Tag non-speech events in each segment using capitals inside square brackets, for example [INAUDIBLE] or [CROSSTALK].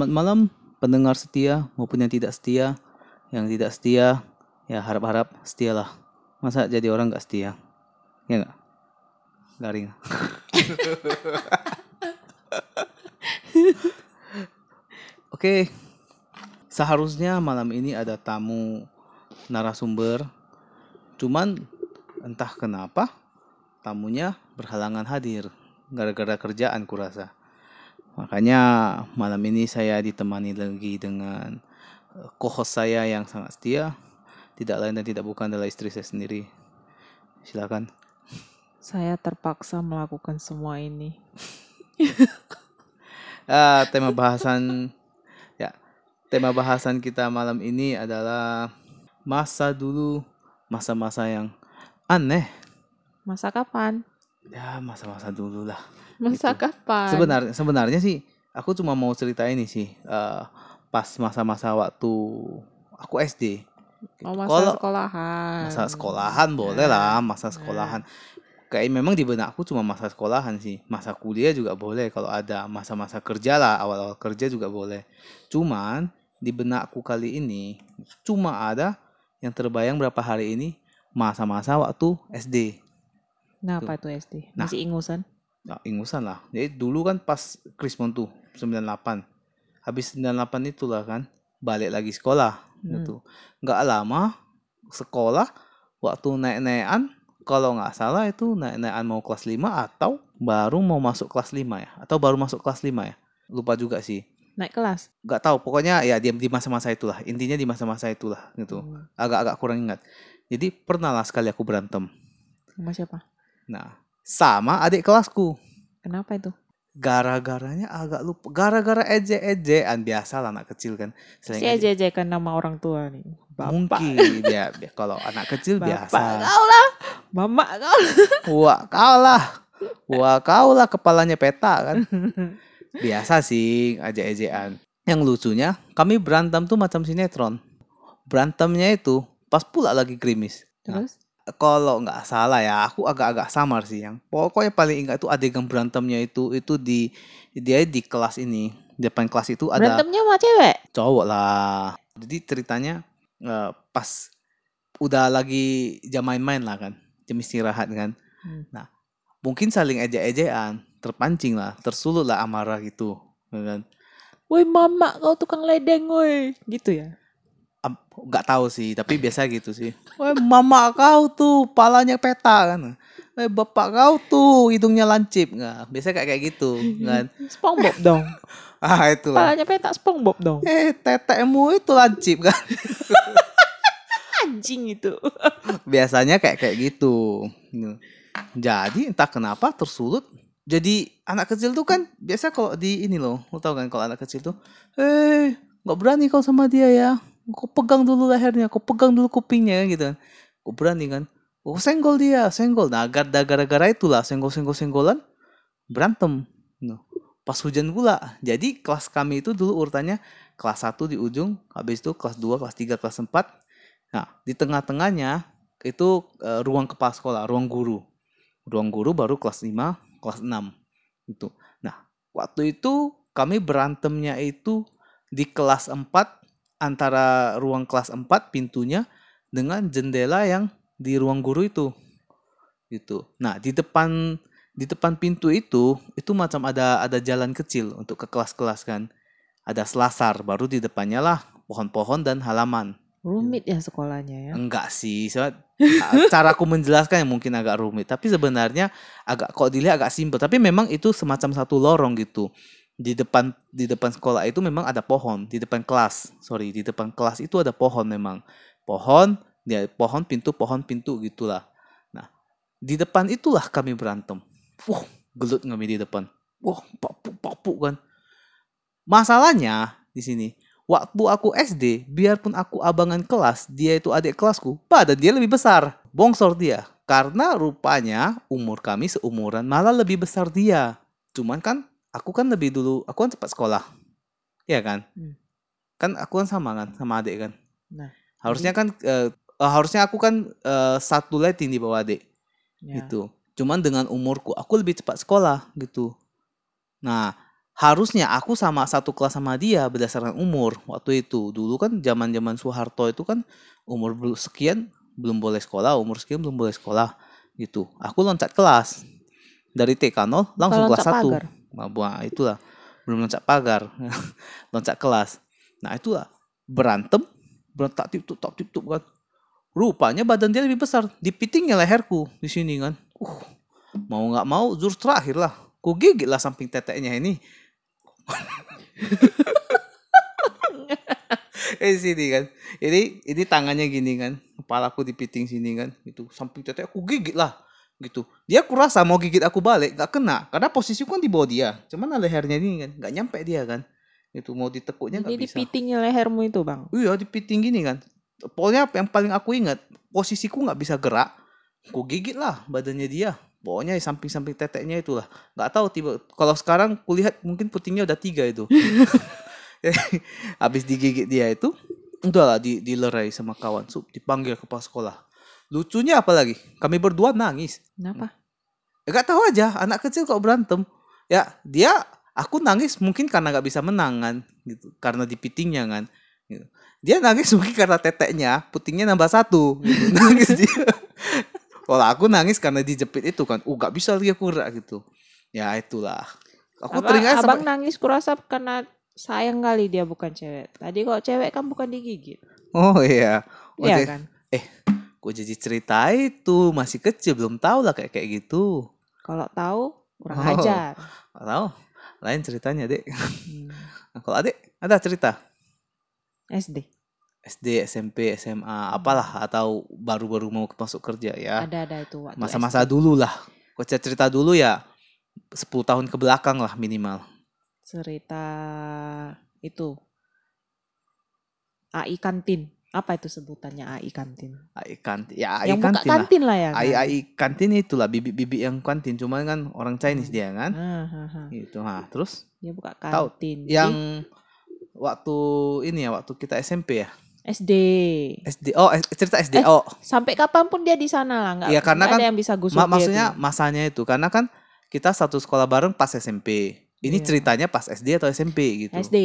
Selamat malam pendengar setia maupun yang tidak setia. Yang tidak setia ya harap-harap setialah. Masa jadi orang nggak setia? Ya nggak? Garing. [LAUGHS] Oke, seharusnya malam ini ada tamu narasumber. Cuman entah kenapa tamunya berhalangan hadir gara-gara kerjaan kurasa. Makanya malam ini saya ditemani lagi dengan eh, co-host saya yang sangat setia. Tidak lain dan tidak bukan adalah istri saya sendiri. Silakan. Saya terpaksa melakukan semua ini. [LAUGHS] Ah, tema bahasan ya, tema bahasan kita malam ini adalah masa dulu, masa-masa yang aneh. Masa kapan? Ya, masa-masa dulu lah. Masa Itu. kapan? Sebenarnya sebenarnya sih aku cuma mau cerita ini sih eh, pas masa-masa waktu aku SD. Oh, masa Kalau sekolahan. masa sekolahan boleh lah, masa sekolahan. Kayak memang di benakku cuma masa sekolahan sih. Masa kuliah juga boleh kalau ada masa-masa kerja lah, awal-awal kerja juga boleh. Cuman di benakku kali ini cuma ada yang terbayang berapa hari ini masa-masa waktu SD. Nah, apa itu SD? Nah. Masih ingusan? Nah, ingusan lah. Jadi dulu kan pas Krismon tuh 98. Habis 98 itulah kan balik lagi sekolah Hmm. gitu. Nggak lama sekolah waktu naik-naikan kalau nggak salah itu naik-naikan mau kelas 5 atau baru mau masuk kelas 5 ya atau baru masuk kelas 5 ya. Lupa juga sih. Naik kelas? Nggak tahu pokoknya ya dia di masa-masa itulah. Intinya di masa-masa itulah gitu. Hmm. Agak-agak kurang ingat. Jadi pernah lah sekali aku berantem. Sama siapa? Nah, sama adik kelasku. Kenapa itu? gara-garanya agak lupa gara-gara eje-ejean biasa lah anak kecil kan Si Selain eje- aja kan nama orang tua nih. Bapak. mungkin ya bi- kalau anak kecil Bapak biasa kau lah. Mama kau. wah kau lah wah kau lah kepalanya peta kan biasa sih eje-ejean yang lucunya kami berantem tuh macam sinetron berantemnya itu pas pula lagi krimis Nah? Kalau nggak salah ya aku agak-agak samar sih yang pokoknya paling ingat itu adegan berantemnya itu itu di dia di kelas ini di depan kelas itu ada Berantemnya sama cewek? cowok lah jadi ceritanya eh, pas udah lagi jam main-main lah kan jam istirahat kan Hmm. nah mungkin saling ejek-ejekan terpancing lah tersulut lah amarah gitu ya kan Woi mama kau tukang ledeng woi. Gitu ya? Nggak tahu sih tapi [LAUGHS] biasa gitu sih. Weh mama kau tuh palanya peta kan? Eh bapak kau tuh hidungnya lancip. Nggak biasa kayak kayak gitu [LAUGHS] kan? Spongebob dong. [LAUGHS] ah itulah. Palanya petak Spongebob dong. eh tetekmu itu lancip kan? Anjing itu. biasanya kayak kayak gitu. Jadi entah kenapa tersulut. Jadi anak kecil tuh kan biasa kalau di ini loh lo tau kan kalau anak kecil tuh eh nggak berani kau sama dia ya kau pegang dulu lehernya kau pegang dulu kupingnya gitu. Kau berani kan? Oh senggol dia senggol. Nah gar- gara-gara itulah senggol senggol senggolan berantem. No. pas hujan pula. Jadi kelas kami itu dulu urutannya kelas 1 di ujung habis itu kelas 2 kelas 3 kelas 4 nah di tengah-tengahnya itu eh, ruang kepala sekolah ruang guru. Ruang guru baru kelas 5 kelas 6 itu nah waktu itu kami berantemnya itu di kelas 4 antara ruang kelas 4 pintunya dengan jendela yang di ruang guru itu. Gitu. Nah di depan di depan pintu itu itu macam ada ada jalan kecil untuk ke kelas-kelas kan. Ada selasar baru di depannya lah pohon-pohon dan halaman. Rumit ya sekolahnya ya. Enggak sih, soalnya [LAUGHS] cara aku menjelaskan yang mungkin agak rumit, tapi sebenarnya agak kok dilihat agak simpel, tapi memang itu semacam satu lorong gitu. Di depan di depan sekolah itu memang ada pohon, di depan kelas. Sorry, di depan kelas itu ada pohon memang. Pohon, ya pohon pintu, pohon pintu gitulah. Nah, di depan itulah kami berantem. Wah, gelut kami di depan. Wah, papuk papuk kan. Masalahnya di sini waktu aku SD, biarpun aku abangan kelas, dia itu adik kelasku, pada dia lebih besar. Bongsor dia. Karena rupanya umur kami seumuran, malah lebih besar dia. Cuman kan, aku kan lebih dulu, aku kan cepat sekolah. Iya kan? Hmm. Kan aku kan sama kan, sama adik kan. Nah, Harusnya kan, eh, eh, harusnya aku kan eh, satu letting di bawah adik ya. gitu. Cuman dengan umurku, aku lebih cepat sekolah gitu. Nah, harusnya aku sama satu kelas sama dia berdasarkan umur waktu itu. Dulu kan zaman-zaman Soeharto itu kan umur sekian belum boleh sekolah, umur sekian belum boleh sekolah gitu. Aku loncat kelas dari TK 0 langsung Kalau kelas 1. pagar. Buah, itulah belum loncat pagar, [LAUGHS] loncat kelas. Nah itulah berantem, berontak tip tup tak tip tup kan. Rupanya badan dia lebih besar, dipitingnya leherku di sini kan. Uh, mau nggak mau jurus terakhir lah. Ku gigit lah samping teteknya ini. [LAUGHS] eh sini kan. Ini ini tangannya gini kan. Kepalaku dipiting sini kan. Itu samping tetek aku gigit lah gitu. Dia kurasa mau gigit aku balik nggak kena karena posisiku kan di bawah dia. Cuman lehernya ini kan nggak nyampe dia kan. Itu mau ditekuknya nggak Jadi bisa. pitingnya lehermu itu bang. Iya dipiting gini kan. Pokoknya yang paling aku ingat posisiku nggak bisa gerak. Ku gigit lah badannya dia. Pokoknya di samping-samping teteknya itulah. Nggak tahu tiba. Kalau sekarang kulihat mungkin putingnya udah tiga itu. [LAUGHS] [LAUGHS] Habis digigit dia itu, udahlah di dilerai sama kawan. Sup, dipanggil kepala sekolah. Lucunya apa lagi? Kami berdua nangis. Kenapa? Ya, gak tahu aja anak kecil kok berantem. Ya dia aku nangis mungkin karena nggak bisa menang kan gitu karena dipitingnya kan. Gitu. Dia nangis [LAUGHS] mungkin karena teteknya putingnya nambah satu. Gitu. [LAUGHS] nangis dia. Kalau aku nangis karena dijepit itu kan, uh gak bisa lagi aku gerak gitu. Ya itulah. Aku Abang, teringat abang sampai, nangis kurasa karena sayang kali dia bukan cewek. Tadi kok cewek kan bukan digigit. oh iya. Oh, Iya kan? Gue jadi cerita itu masih kecil belum tahu lah kayak kayak gitu. Kalau tahu kurang Oh. ajar. Gak tahu. Lain ceritanya dek. Hmm. Nah, [LAUGHS] kalau adek ada cerita? SD. SD, SMP, SMA, apalah atau baru-baru mau masuk kerja ya. Ada ada itu waktu Masa-masa dulu lah. Kau cerita dulu ya 10 tahun ke belakang lah minimal. cerita itu AI kantin. Apa itu sebutannya AI kantin? AI kantin. Ya AI Yang buka kantin lah. kantin lah ya kan? AI AI kantin itulah bibi-bibi yang kantin cuman kan orang Chinese dia kan. Ah, ah, ah. Gitu. Ha, terus Dia buka Tahu, kantin. Jadi, yang waktu ini ya waktu kita SMP ya. SD. SD. Oh, eh, cerita SD. Eh, oh, Sampai kapan pun dia di sana lah, nggak Iya, karena kan ada yang bisa gusur ma- dia maksudnya tuh. masanya itu karena kan kita satu sekolah bareng pas SMP. Ini Iya. ceritanya pas SD atau SMP gitu. SD.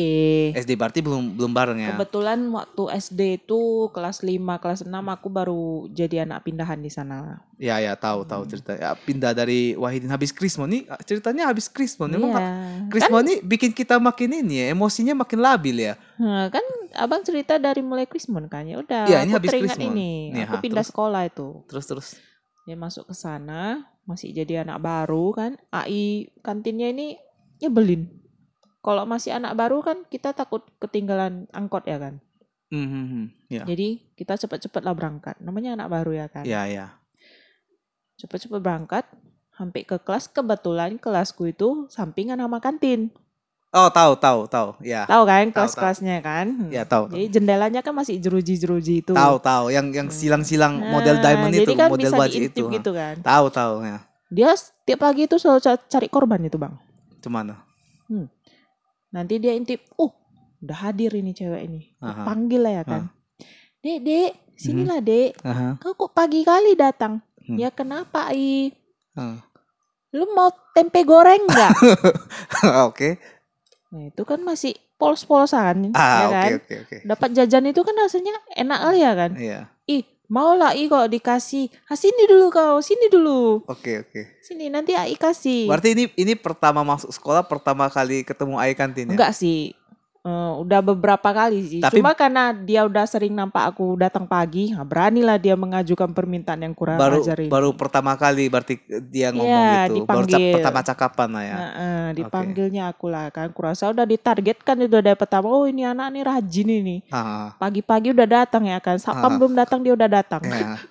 SD berarti belum belum bareng ya. Kebetulan waktu SD itu kelas 5, kelas 6 aku baru jadi anak pindahan di sana. Ya ya tahu tahu Hmm. cerita. Ya, pindah dari Wahidin habis Krismo nih ah, ceritanya habis Krismo. Memang Iya. Kak, Krismo nih bikin kita makin ini ya, emosinya makin labil ya. Nah, kan abang cerita dari mulai Krismon kan ya udah. Iya, ini aku habis teringat Krismon. ini. Nih, aku ha, pindah terus? sekolah itu. Terus terus. Dia masuk ke sana, masih jadi anak baru kan. AI kantinnya ini nyebelin. Kalau masih anak baru kan kita takut ketinggalan angkot ya kan. Hmm, hmm, hmm. Ya. Jadi kita cepet-cepet lah berangkat. Namanya anak baru ya kan. Ya ya. Cepet-cepet berangkat. Sampai ke kelas kebetulan kelasku itu sampingan sama kantin. Oh tahu tahu tahu. Ya. Tahu kan kelas-kelasnya kan? Hmm. Ya tahu. Jadi jendelanya kan masih jeruji-jeruji itu. Tahu tahu yang yang silang-silang model Nah, diamond jadi itu, kan model bisa itu. gitu kan. Tahu tahu ya. Dia setiap pagi itu selalu ca- cari korban itu bang. Cuman Nanti dia intip, uh udah hadir ini cewek ini. Aha. Panggil lah ya kan. Dek, dek, sinilah dek. Aha. Kau kok pagi kali datang? Hmm. Ya kenapa I? Ah. Lu mau tempe goreng nggak? [LAUGHS] Oke. nah itu kan masih polos-polosan ya Ah, kan. oke oke. Dapat jajan itu kan rasanya enak kali ya kan. Iya. Ih, mau lah I kalau dikasih. Ah, sini dulu kau, sini dulu. Oke oke. Sini nanti AI kasih. Berarti ini ini pertama masuk sekolah pertama kali ketemu Ai kantin ya? Enggak sih. Eh, udah beberapa kali sih. Tapi- Cuma karena dia udah sering nampak aku datang pagi, nah beranilah dia mengajukan permintaan yang kurang Baru ajar ini. baru pertama kali berarti dia ngomong Iya, gitu. Baru dipanggil. pertama cakapan lah ya. Nah, eh, dipanggilnya aku lah kan. Kurasa udah ditargetkan itu dari pertama. Oh ini anak nih rajin ini. Pagi-pagi udah datang ya kan. Sapam belum datang dia udah datang. [LAUGHS] ya.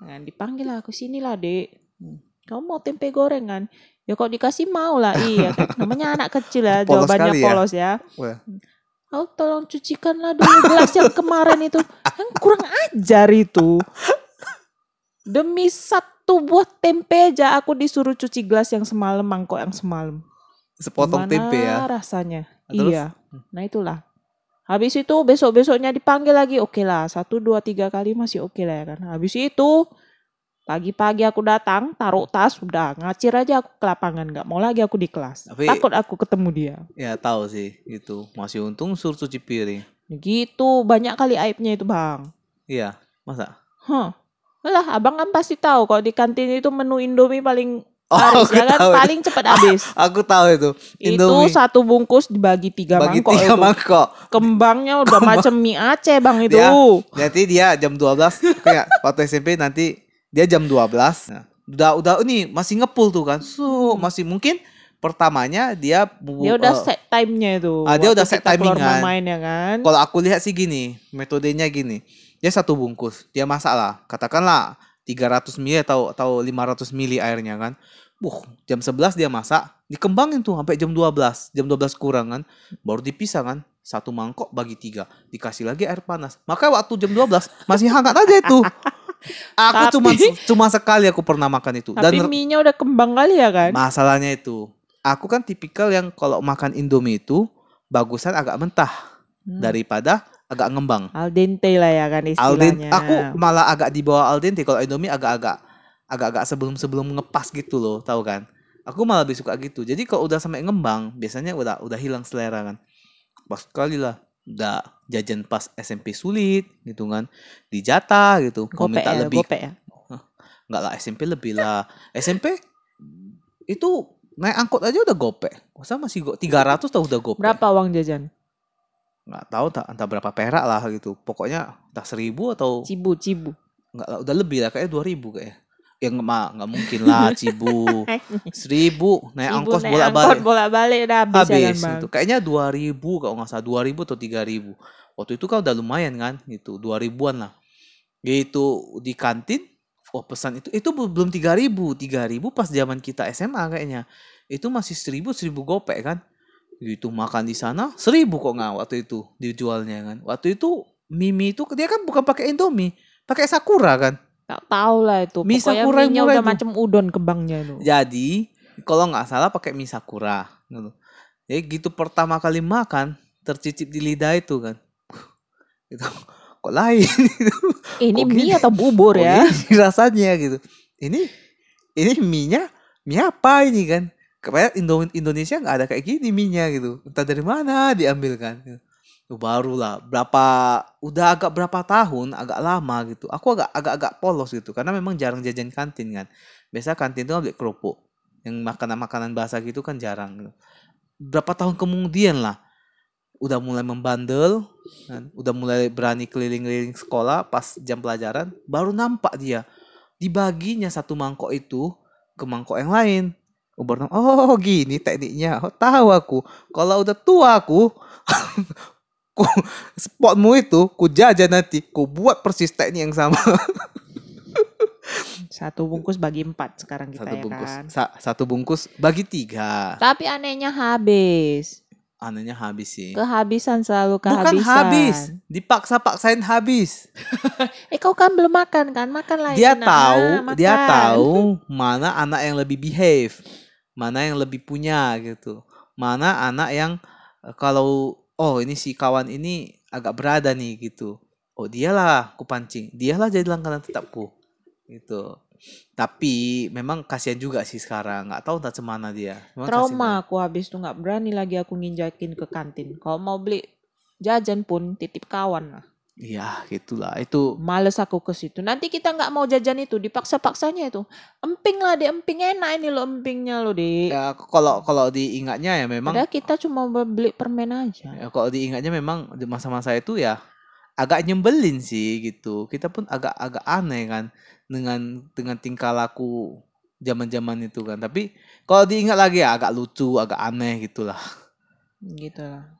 Nah, dipanggil lah aku sini lah dek. Hmm. Kamu mau tempe goreng kan? Ya kok dikasih mau lah iya kan. [LAUGHS] Namanya anak kecil ya. Polos jawabannya ya. polos ya. Wah. Oh tolong cucikanlah dulu gelas yang kemarin itu. Kan kurang ajar itu. Demi satu buah tempe aja aku disuruh cuci gelas yang semalam, mangkok yang semalam. Sepotong Gimana tempe ya. rasanya. Terus? Iya. Nah itulah. Habis itu besok-besoknya dipanggil lagi. Oke lah. Satu, dua, tiga kali masih oke lah ya kan. Habis itu Pagi-pagi aku datang, taruh tas, udah ngacir aja aku ke lapangan, nggak mau lagi aku di kelas. Tapi- Takut aku ketemu dia. Ya tahu sih itu. Masih untung suruh cuci piring. Gitu, banyak kali aibnya itu bang. Iya, masa? Hah. Lah, abang kan pasti tahu kalau di kantin itu menu Indomie paling Oh, laris, aku ya kan? tahu itu. Paling cepat habis. [LAUGHS] Aku tahu itu. itu Indomie satu bungkus dibagi tiga bagi mangkok tiga itu. mangkok. Kembangnya udah macam mie Aceh bang itu. Ya. Nanti dia jam 12 kayak waktu SMP nanti dia jam 12. Nah, udah udah ini masih ngepul tuh kan. So, masih mungkin pertamanya dia Dia udah eh, set time-nya itu. Ah, dia udah set keluar timingan. main ya kan. Kalau aku lihat sih gini, metodenya gini. Dia satu bungkus, dia masak lah. Katakanlah 300 ml atau atau 500 ml airnya kan. Wuh, jam 11 dia masak, dikembangin tuh sampai jam 12. Jam 12 kurang kan. Baru dipisah kan. Satu mangkok bagi tiga. Dikasih lagi air panas. Maka waktu jam 12 masih hangat aja itu. [LAUGHS] Aku Tapi- cuma cuma sekali aku pernah makan itu. Tapi Dan mie-nya udah kembang kali ya kan. masalahnya itu, aku kan tipikal yang kalau makan Indomie itu bagusan agak mentah Hmm. daripada agak ngembang. Al dente lah ya kan Al dente, istilahnya. aku malah agak di bawah al dente kalau Indomie agak-agak agak-agag sebelum sebelum ngepas gitu loh, tahu kan? Aku malah lebih suka gitu. Jadi kalau udah sampai ngembang, biasanya udah udah hilang selera kan. Pas sekali lah, udah jajan pas SMP sulit gitu kan, dijatah gitu. Kalau Gopek minta ya, lebih, ya. enggak lah SMP lebih lah. SMP itu naik angkot aja udah gopek. Masa masih go 300 tau udah gopek. Berapa uang jajan? Nggak tahu tak entah berapa perak lah gitu. Pokoknya entah seribu atau Cibu, cibu. Enggak lah, udah lebih lah kayak 2000 kayak. Ya nggak nggak mungkin lah [LAUGHS] Cibu. Seribu naik Cibu angkos naik bolak angkot balik udah habis, ya kan habis bang. itu. Kayaknya 2000 kalau nggak salah 2000 atau 3000. Waktu itu kan udah lumayan kan gitu 2000-an lah. Gitu di kantin oh pesan itu itu belum 3000 3000 pas zaman kita SMA kayaknya itu masih 1000 1000 gopek kan gitu makan di sana 1000 kok nggak waktu itu dijualnya kan waktu itu Mimi itu dia kan bukan pakai Indomie pakai Sakura kan Tak tahu lah itu. Mie Pokoknya Sakura murah udah itu. macam udon kebangnya itu. Jadi kalau nggak salah pakai mie sakura. Gitu. Jadi gitu pertama kali makan tercicip di lidah itu kan. [LAUGHS] Itu kok lain Eh, [LAUGHS] ini kok mie gini? atau bubur Kok ya? gini rasanya gitu. Ini ini mie-nya mie apa ini kan? Kayak Indo Indonesia nggak ada kayak gini mie-nya gitu. Entah dari mana diambil kan. Tuh baru lah berapa udah agak berapa tahun agak lama gitu. Aku agak agak agak polos gitu karena memang jarang jajan kantin kan. Biasa kantin tuh beli kerupuk. Yang makanan-makanan basah gitu kan jarang. Gitu. Berapa tahun kemudian lah udah mulai membandel kan? udah mulai berani keliling-keliling sekolah pas jam pelajaran baru nampak dia dibaginya satu mangkok itu ke mangkok yang lain Oh, oh gini tekniknya oh, tahu aku kalau udah tua aku [LAUGHS] ku [LAUGHS] spotmu itu ku jajan nanti ku buat persis teknik yang sama [LAUGHS] Satu bungkus bagi empat sekarang kita satu ya bungkus kan. sa- satu bungkus bagi tiga Tapi anehnya habis. anehnya habis sih Kehabisan selalu bukan kehabisan. habis dipaksa-paksain habis [LAUGHS] Eh kau kan belum makan kan? Makan lagi. dia nak. tahu Ah, dia makan. tahu mana anak yang lebih behave mana yang lebih punya gitu mana anak yang eh, kalau oh ini si kawan ini agak berada nih gitu. Oh dialah aku pancing. Dialah jadi langganan tetapku gitu. Tapi memang kasihan juga sih sekarang. Nggak tahu entah cemana dia. Memang Trauma aku habis tuh nggak berani lagi aku nginjakin ke kantin. Kalau mau beli jajan pun titip kawan lah. Iya gitulah itu Males aku ke situ. Nanti kita nggak mau jajan itu, dipaksa-paksanya itu. Emping lah, di emping enak ini lo empingnya lo di. ya kalau kalau diingatnya ya memang Padahal kita cuma beli permen aja. Ya, kalau diingatnya memang di masa-masa itu ya agak nyembelin sih gitu. Kita pun agak-agak aneh kan dengan dengan tingkah laku zaman-zaman itu kan. Tapi kalau diingat lagi ya agak lucu, agak aneh gitulah. Gitu lah.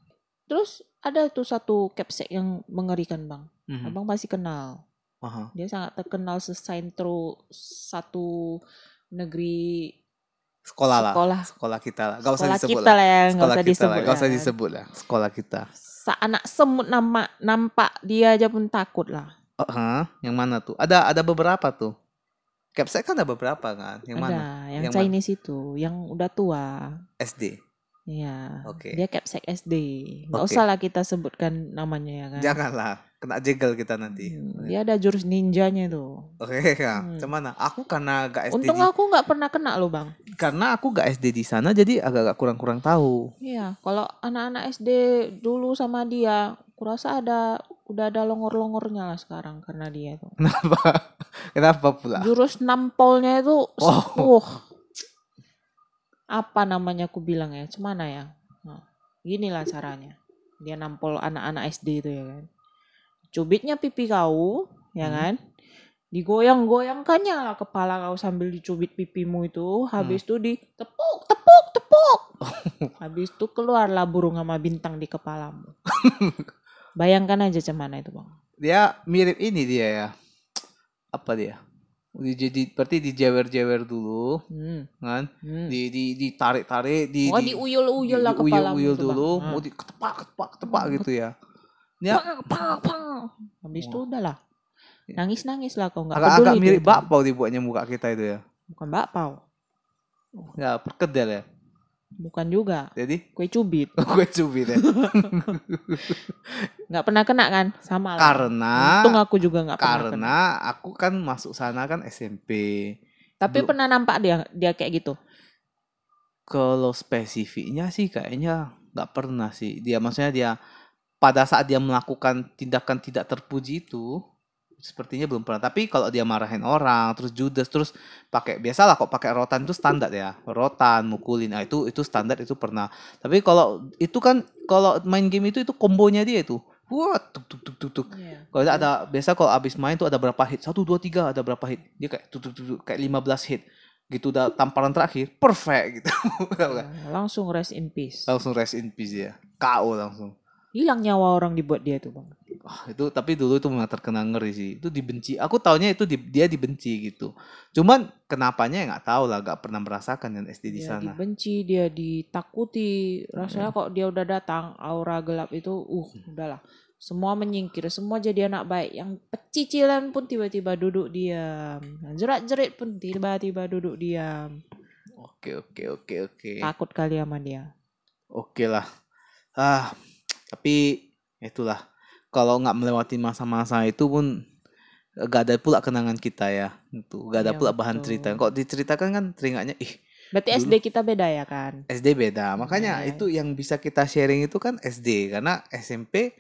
Terus ada tuh satu capsek yang mengerikan bang. Mhm. Abang pasti kenal. Aha. Dia sangat terkenal sesaintro satu negeri Sekolah lah. Sekolah. Sekolah kita lah. Gak usah sekolah disebut kita lah. ya, nggak Sekolah usah kita lah. disebut. Gak usah disebut lah. Sekolah kita. Sa anak semut nama nampak dia aja pun takut lah. Hah? Yang mana tuh? Ada ada beberapa tuh. Capsek kan ada beberapa kan. Yang ada mana? yang, Yang mana? Chinese itu, yang udah tua. SD. Iya. Oke. Dia capsek SD. Nggak Oke. usah lah kita sebutkan namanya ya kan. Janganlah. kena jegal kita nanti. Hmm, Dia ada jurus ninjanya tuh. Oke, [LAUGHS] ya. Hmm. Cuman aku karena gak SD Untung di, aku nggak pernah kena loh bang. karena aku gak SD di sana jadi agak-agak kurang-kurang tahu. Iya, kalau anak-anak SD dulu sama dia, kurasa ada udah ada longor-longornya lah sekarang karena dia tuh. Kenapa? [LAUGHS] Kenapa pula? Jurus nampolnya itu, Oh. uh, apa namanya aku bilang ya, cemana ya? Nah, ginilah caranya. Dia nampol anak-anak SD itu ya kan. Cubitnya pipi kau, ya Hmm. kan? Digoyang-goyangkannya lah kepala kau sambil dicubit pipimu itu. Habis itu ditepuk, tepuk, tepuk. [LAUGHS] Habis itu keluarlah burung sama bintang di kepalamu. Bayangkan aja cemana itu bang. Dia mirip ini dia ya. Apa dia? Di- Jadi berarti dijewer-jewer dulu, Hmm. kan? Hmm. Di di ditarik-tarik, di oh di diuyul-uyul lah kepalamu diuyul tuh, dulu, Bang. mau diketepak, ketepak, ketepak gitu ya. Dia Pang, pang. Habis itu udahlah. Ya. Nangis-nangis lah kau nggak agak-agak peduli mirip bakpao dibuatnya muka kita itu ya. Bukan bakpao. Ya, perkedel ya. Bukan juga. Jadi Kue cubit. [LAUGHS] gue cubit ya. [LAUGHS] Nggak pernah kena kan? Sama lah. karena Untung aku juga nggak pernah kena. karena aku kan masuk sana kan SMP. Tapi Dulu- pernah nampak dia dia kayak gitu. Kalau spesifiknya sih kayaknya nggak pernah sih. Dia maksudnya dia pada saat dia melakukan tindakan tidak terpuji itu sepertinya belum pernah. Tapi kalau dia marahin orang, terus judes, terus pakai biasalah kok pakai rotan itu standar ya. Rotan, mukulin, nah, itu itu standar itu pernah. Tapi kalau itu kan kalau main game itu itu kombonya dia itu. Wah, tuk tuk tuk tuk tuk. Kalau ada, biasa kalau abis main tuh ada berapa hit? Satu, dua, tiga ada berapa hit? Dia kayak tuk tuk tuk, tuk, kayak 15 hit. Gitu udah tamparan terakhir perfect gitu. [LAUGHS] Nah, Langsung rest in peace. langsung rest in peace ya. KO langsung. Hilang nyawa orang dibuat dia tuh bang. Wah, itu tapi dulu itu memang terkena ngeri sih. Itu dibenci. Aku taunya itu di- dia dibenci gitu. Cuman kenapanya ya nggak tahu lah, nggak pernah merasakan yang SD di Dia sana. dibenci, dia ditakuti. Rasanya kok dia udah datang, aura gelap itu, uh, udahlah. Semua menyingkir, semua jadi anak baik. Yang pecicilan pun tiba-tiba duduk diam. Jerat-jerit pun tiba-tiba duduk diam. Oke, oke, oke, oke. Takut kali sama dia. Oke lah. Ah, tapi itulah. Kalau nggak melewati masa-masa itu pun gak ada pula kenangan kita ya. Itu gak ada Iya, pula bahan betul. cerita. Kok diceritakan kan teringatnya ih Berarti Dulu- SD kita beda ya kan? SD beda. Makanya Iya. itu yang bisa kita sharing itu kan SD karena SMP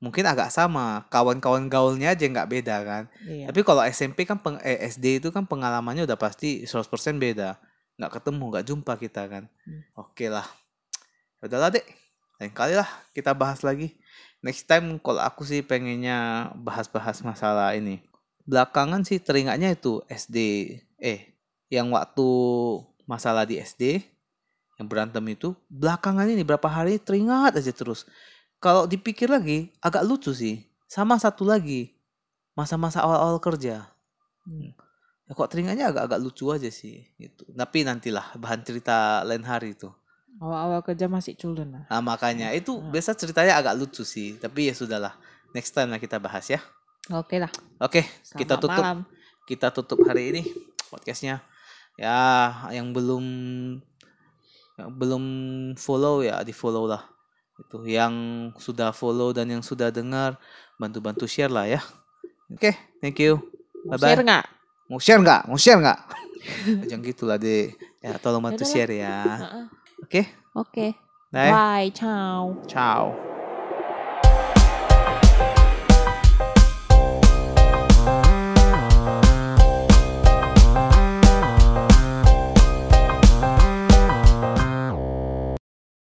mungkin agak sama. Kawan-kawan gaulnya aja nggak beda kan. Iya. Tapi kalau SMP kan peng- eh, SD itu kan pengalamannya udah pasti 100% beda. Nggak ketemu, nggak jumpa kita kan. Hmm. Oke lah. Udahlah dek. Lain kali lah kita bahas lagi. Next time kalau aku sih pengennya bahas-bahas masalah ini. Belakangan sih teringatnya itu SD. Eh, yang waktu masalah di SD yang berantem itu belakangan ini berapa hari teringat aja terus. Kalau dipikir lagi agak lucu sih. Sama satu lagi masa-masa awal-awal kerja. Hmm. Ya, kok teringatnya agak-agak lucu aja sih gitu. Tapi nantilah bahan cerita lain hari itu. Awal-awal kerja masih culun lah. Nah, makanya itu Hmm. biasa ceritanya agak lucu sih, tapi ya sudahlah. Next time lah kita bahas ya. Oke lah. Oke, Selamat kita tutup malam. kita tutup hari ini podcastnya. Ya, yang belum yang belum follow ya di follow lah. Itu yang sudah follow dan yang sudah dengar bantu-bantu share lah ya. Oke, thank you. Mau Bye bye. share nggak? Mau share nggak? Mau share nggak? [LAUGHS] Jangan gitulah deh. Ya, tolong bantu share ya. Oke, Oke. bye. Bye. Ciao. Ciao.